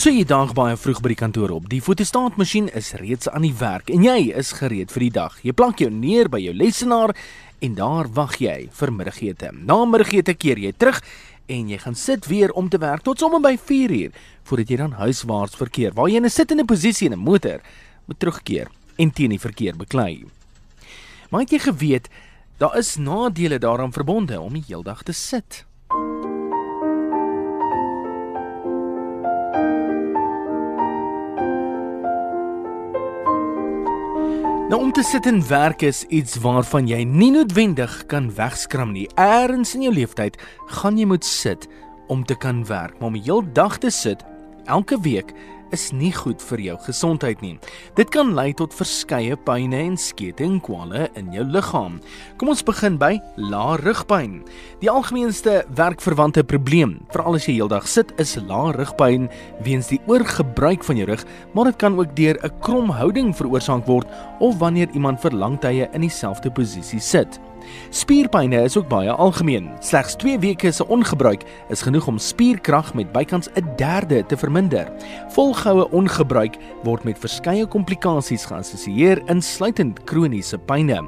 So jy daag baie vroeg by die kantoor op. Die fotostaatmasjien is reeds aan die werk en jy is gereed vir die dag. Jy plank jou neer by jou lesenaar en daar wag jy vir middagete. Na middagete keer jy terug en jy gaan sit weer om te werk tot sommer by 4uur voordat jy dan huiswaarts verkeer waar jy in 'n sittende posisie in 'n motor moet terugkeer en teen die verkeer beklei. Maar het jy geweet daar is nadele daaraan verbonde om die heeldag te sit? Nou om te sit en werk is iets waarvan jy nie noodwendig kan wegskram nie. Eerens in jou lewenstyd gaan jy moet sit om te kan werk, maar om die hele dag te sit elke week is nie goed vir jou gesondheid nie. Dit kan lei tot verskeie pynne en skete en kwale in jou liggaam. Kom ons begin by lae rugpyn. Die algemeenste werkverwante probleem, veral as jy heeldag sit, is lae rugpyn weens die oorgebruik van jou rug, maar dit kan ook deur 'n krom houding veroorsaak word of wanneer iemand vir lang tye in dieselfde posisie sit. Spierpynne is ook baie algemeen. Slegs 2 weke se ongebruik is genoeg om spierkrag met bykans 'n derde te verminder. Volgehoue ongebruik word met verskeie komplikasies geassosieer, insluitend kroniese pynne.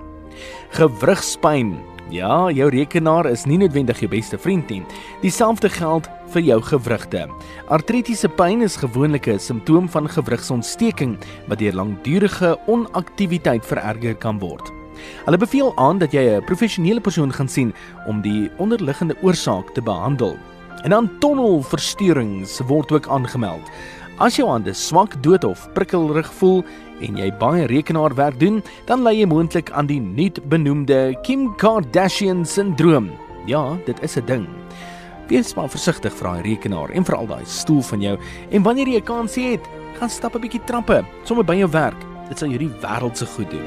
Gewrigspyn. Ja, jou rekenaar is nie noodwendig jou beste vriend nie. Dieselfde geld vir jou gewrigte. Artritiese pyn is gewoonlik 'n simptoom van gewrigsontsteking wat deur langdurige onaktiwiteit vererger kan word. Hulle beveel aan dat jy 'n professionele persoon gaan sien om die onderliggende oorsaak te behandel. En dan tonnelversteurings word ook aangemeld. As jou hande swak, dood of prikkelrig voel en jy baie rekenaarwerk doen, dan ly jy moontlik aan die nuut benoemde Kim Kardashian sindroom. Ja, dit is 'n ding. Wees maar versigtig vir daai rekenaar en veral daai stoel van jou. En wanneer jy 'n kans het, gaan stap 'n bietjie trappe, sommer by jou werk. Dit sal jou die wêreld se goed doen.